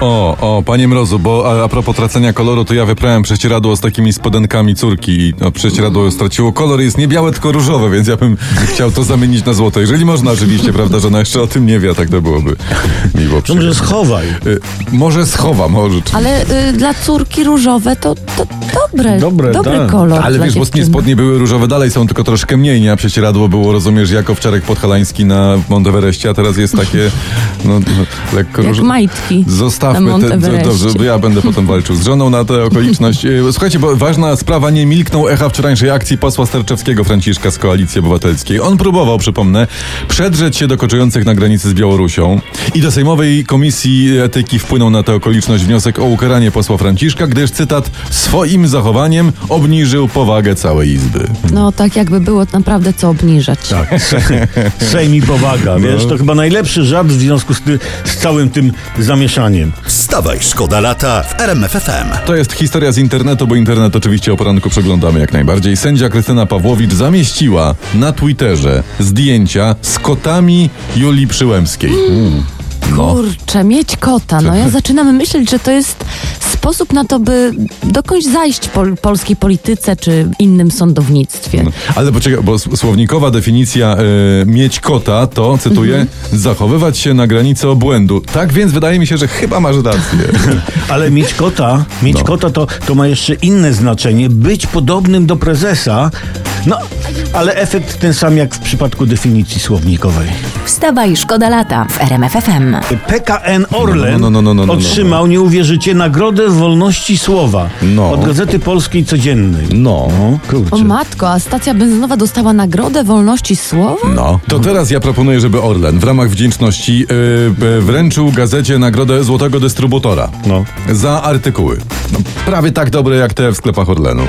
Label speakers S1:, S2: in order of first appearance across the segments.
S1: O, o, panie Mrozu, bo a, a propos tracenia koloru, to ja wyprałem prześcieradło z takimi spodenkami córki i no, prześcieradło straciło kolor jest nie białe, tylko różowe, więc ja bym chciał to zamienić na złoto. Jeżeli można oczywiście, prawda, że ona jeszcze o tym nie wie, a tak to byłoby miło.
S2: To może schowaj.
S1: Y, może schowa, może.
S3: Ale y, dla córki różowe to, to dobre,
S2: Dobre,
S3: dobry
S2: tak.
S3: kolor.
S1: Ale wiesz, bo spodnie były różowe, dalej są tylko troszkę mniej, nie? A prześcieradło było, rozumiesz, jako wczorek podhalański na Monteverestie, a teraz jest takie, no, no lekko
S3: Jak
S1: różowe.
S3: majtki na
S1: Zostawmy
S3: Mount
S1: te,
S3: Everestie.
S1: dobrze, bo ja będę potem walczył z żoną na tę okoliczność. Słuchajcie, bo ważna sprawa, nie milknął echa wczorajszej akcji posła Sterczewskiego Franciszka z Koalicji Obywatelskiej. On próbował, przypomnę, przedrzeć się do koczujących na granicy z Białorusią i do Sejmowej Komisji Etyki wpłynął na tę okoliczność wniosek o ukaranie posła Franciszka, gdyż, cytat, swoim zachowaniem obniżył powagę całej Izby.
S3: No tak jakby było naprawdę co obniżać.
S2: Tak. Sejm i powaga, wiesz? To chyba najlepszy żart w związku z, ty, z całym tym zamieszaniem.
S4: Wstawaj, szkoda lata w RMFFM.
S1: To jest historia z internetu, bo internet oczywiście o poranku przeglądamy jak najbardziej. Sędzia Krystyna Pawłowicz zamieściła na Twitterze zdjęcia z kotami Julii Przyłębskiej. No.
S3: Kurczę, mieć kota. No ja zaczynam myśleć, że to jest sposób na to, by dokądś zajść pol polskiej polityce czy innym sądownictwie.
S1: Ale poczekaj, bo słownikowa definicja e, mieć kota to, cytuję, zachowywać się na granicy obłędu. Tak więc wydaje mi się, że chyba masz rację.
S2: Ale mieć kota, mieć
S1: No.
S2: kota to, to ma jeszcze inne znaczenie. Być podobnym do prezesa. No, ale efekt ten sam jak w przypadku definicji słownikowej.
S5: Wstawaj, szkoda lata w RMFFM.
S2: PKN Orlen
S1: No, no, no, no, no, no, no.
S2: otrzymał, nie uwierzycie, Nagrodę Wolności Słowa
S1: No.
S2: od Gazety Polskiej Codziennej.
S1: No.
S2: kurczę.
S3: O matko, a stacja benzynowa dostała nagrodę wolności słowa?
S1: No. To teraz ja proponuję, żeby Orlen w ramach wdzięczności e, wręczył gazecie nagrodę złotego dystrybutora.
S2: No.
S1: Za artykuły. No, prawie tak dobre jak te w sklepach Orlenu.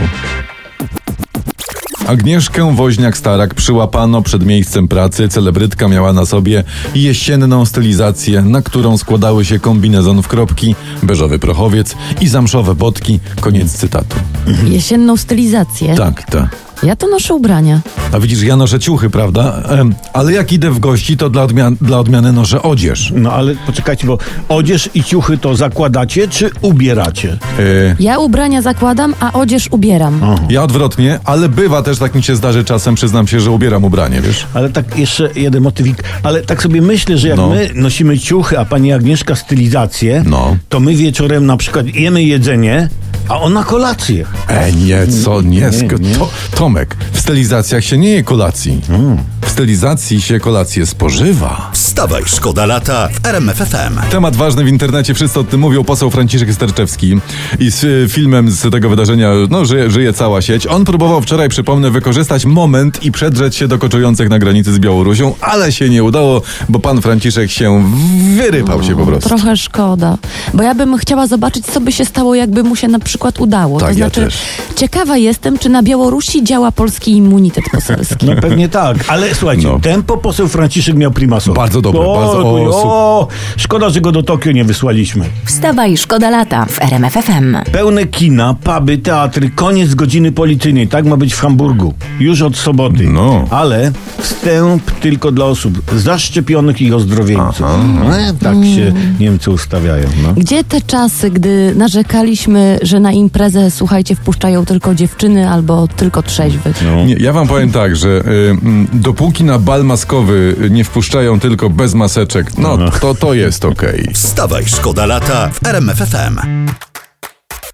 S1: Agnieszkę Woźniak-Starak przyłapano przed miejscem pracy. Celebrytka miała na sobie jesienną stylizację, na którą składały się kombinezon w kropki, beżowy prochowiec i zamszowe botki. Koniec cytatu.
S3: Jesienną stylizację.
S1: Tak, tak.
S3: Ja to noszę ubrania.
S1: A widzisz, ja noszę ciuchy, prawda? Em, ale jak idę w gości, to dla, odmian- dla odmiany noszę odzież.
S2: No ale poczekajcie, bo odzież i ciuchy to zakładacie czy ubieracie?
S1: E,
S3: Ja ubrania zakładam, a odzież ubieram.
S1: ja odwrotnie, ale bywa też, tak mi się zdarzy czasem, przyznam się, że ubieram ubranie, wiesz?
S2: Ale tak jeszcze jeden motywik. Ale tak sobie myślę, że jak
S1: No.
S2: my nosimy ciuchy, a pani Agnieszka stylizację,
S1: No.
S2: to my wieczorem na przykład jemy jedzenie, a ona kolację.
S1: E, nie, co, nie,
S2: Nie, nie.
S1: To, Tomek, w stylizacjach się nie je kolacji. W stylizacji się kolację spożywa.
S4: Wstawaj, szkoda lata w RMFFM.
S1: Temat ważny w internecie, wszyscy o tym mówią. Poseł Franciszek Sterczewski i z y, filmem z tego wydarzenia no, żyje, żyje cała sieć. On próbował wczoraj, przypomnę, wykorzystać moment i przedrzeć się do koczujących na granicy z Białorusią, ale się nie udało, bo pan Franciszek się wyrypał się po prostu.
S3: Trochę szkoda, bo ja bym chciała zobaczyć, co by się stało, jakby mu się na przykład udało.
S1: Tak,
S3: to
S1: ja
S3: znaczy,
S1: też.
S3: ciekawa jestem, czy na Białorusi działa polski immunitet poselski.
S2: No pewnie tak, ale słuchajcie,
S1: No.
S2: tempo poseł Franciszek miał primasowe.
S1: Bardzo dobre,
S2: o,
S1: bardzo- o,
S2: o, szkoda, że go do Tokio nie wysłaliśmy.
S5: Wstawaj, szkoda lata w RMFFM.
S2: Pełne kina, puby, teatry, koniec godziny policyjnej. Tak ma być w Hamburgu. Już od soboty.
S1: No.
S2: Ale wstęp tylko dla osób zaszczepionych i ozdrowieńców. E, tak się Niemcy ustawiają. No.
S3: Gdzie te czasy, gdy narzekaliśmy, że na imprezę, słuchajcie, wpuszczają tylko dziewczyny albo tylko trzeźwych?
S1: Nie, ja wam powiem tak, że y, dopóki na bal maskowy nie wpuszczają tylko bez maseczek, no to, to jest okej.
S4: Wstawaj, szkoda lata w RMFFM.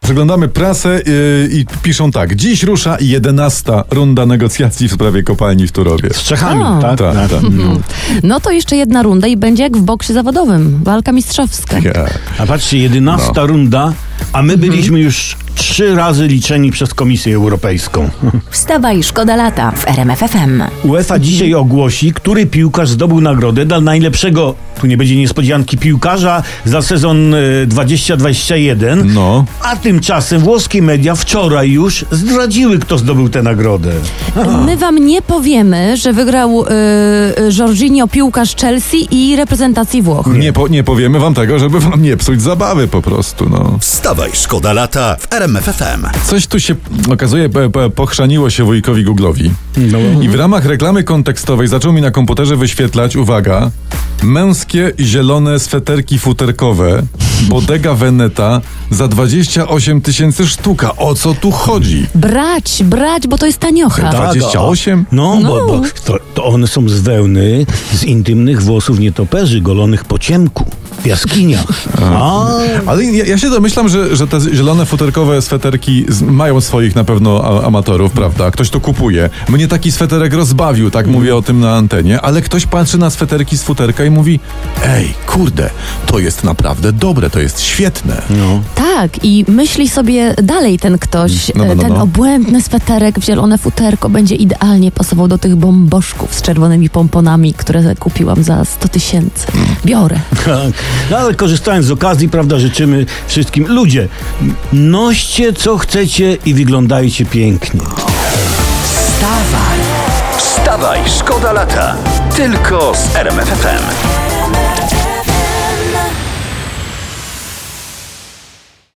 S1: Przeglądamy prasę y, i piszą tak. Dziś rusza 11 runda negocjacji w sprawie kopalni w Turowie.
S2: Z Czechami,
S3: A.
S2: tak?
S1: Tak, tak.
S3: No to jeszcze jedna runda i będzie jak w boksie zawodowym. Walka mistrzowska.
S1: Ja.
S2: A patrzcie, jedenasta
S1: No.
S2: runda, a my byliśmy już trzy razy liczeni przez Komisję Europejską.
S5: Wstawaj, szkoda lata w RMFFM.
S2: UEFA dzisiaj ogłosi, który piłkarz zdobył nagrodę dla najlepszego Tu nie będzie niespodzianki piłkarza za sezon e, 2021.
S1: No.
S2: A tymczasem włoskie media wczoraj już zdradziły, kto zdobył tę nagrodę.
S3: My wam nie powiemy, że wygrał y, y, Jorginho piłkarz Chelsea i reprezentacji Włoch.
S1: Nie, po, nie powiemy wam tego, żeby wam nie psuć zabawy po prostu, no.
S4: Wstawaj, szkoda lata w RMF FM.
S1: Coś tu się okazuje, pochrzaniło się wujkowi Google'owi. I w ramach reklamy kontekstowej zaczął mi na komputerze wyświetlać, uwaga, męskie zielone sweterki futerkowe Bodega Veneta za 28 tysięcy sztuka. O co tu chodzi?
S3: Brać, brać, bo to jest taniocha.
S1: Tak. 28?
S2: No,
S3: No.
S2: bo, bo to, to one są z wełny, z intymnych włosów nietoperzy, golonych po ciemku, jaskiniach. A,
S1: Ale ja, ja się domyślam, że, że te zielone futerkowe sweterki z, mają swoich na pewno a, amatorów, prawda? Ktoś to kupuje. Mnie taki sweterek rozbawił, tak mówię o tym na antenie, ale ktoś patrzy na sweterki z futerka i mówi ej, kurde, to jest naprawdę dobre, to jest świetne.
S2: no.
S3: Tak, i myśli sobie dalej ten ktoś,
S1: No, no,
S3: e,
S1: no,
S3: ten
S1: no.
S3: obłędny sweterek w zielone futerko będzie idealnie pasował do tych bomboszków z czerwonymi pomponami, które kupiłam za 100 tysięcy. Biorę.
S2: Tak. No, ale korzystając z okazji, prawda, życzymy wszystkim ludzie, noście co chcecie i wyglądajcie pięknie.
S4: Wstawaj, szkoda lata. Tylko z RMF FM.